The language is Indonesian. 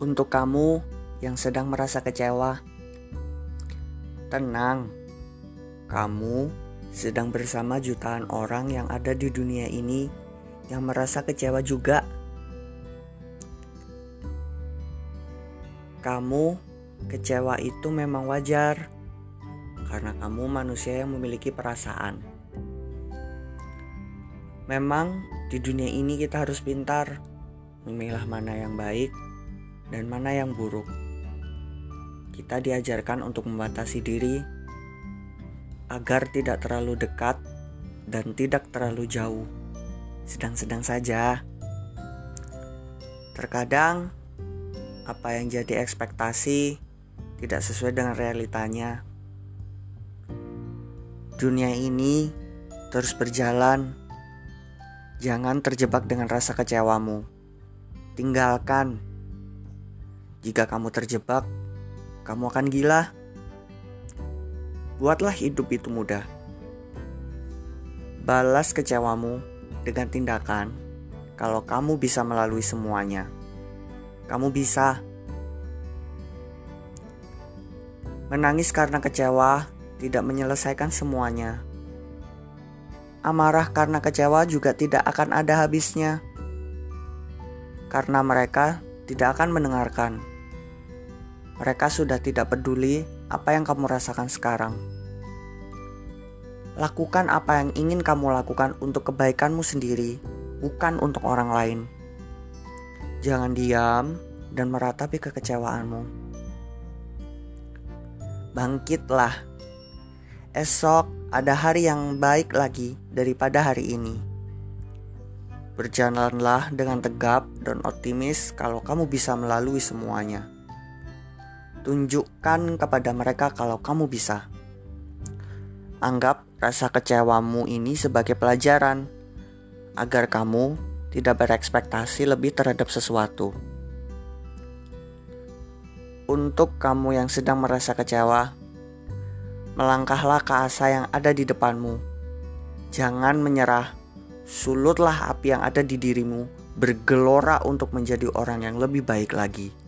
Untuk kamu yang sedang merasa kecewa, tenang. Kamu sedang bersama jutaan orang yang ada di dunia ini yang merasa kecewa juga. Kamu kecewa itu memang wajar karena kamu manusia yang memiliki perasaan. Memang di dunia ini kita harus pintar memilah mana yang baik dan mana yang buruk. Kita diajarkan untuk membatasi diri agar tidak terlalu dekat dan tidak terlalu jauh. Sedang-sedang saja. Terkadang apa yang jadi ekspektasi tidak sesuai dengan realitanya. Dunia ini terus berjalan. Jangan terjebak dengan rasa kecewamu. Tinggalkan jika kamu terjebak, kamu akan gila. Buatlah hidup itu mudah. Balas kecewamu dengan tindakan kalau kamu bisa melalui semuanya. Kamu bisa. Menangis karena kecewa tidak menyelesaikan semuanya. Amarah karena kecewa juga tidak akan ada habisnya. Karena mereka tidak akan mendengarkan. Mereka sudah tidak peduli apa yang kamu rasakan sekarang. Lakukan apa yang ingin kamu lakukan untuk kebaikanmu sendiri, bukan untuk orang lain. Jangan diam dan meratapi kekecewaanmu. Bangkitlah. Esok ada hari yang baik lagi daripada hari ini. Berjalanlah dengan tegap dan optimis kalau kamu bisa melalui semuanya. Tunjukkan kepada mereka kalau kamu bisa. Anggap rasa kecewamu ini sebagai pelajaran agar kamu tidak berekspektasi lebih terhadap sesuatu. Untuk kamu yang sedang merasa kecewa, melangkahlah ke asa yang ada di depanmu. Jangan menyerah, sulutlah api yang ada di dirimu, bergelora untuk menjadi orang yang lebih baik lagi.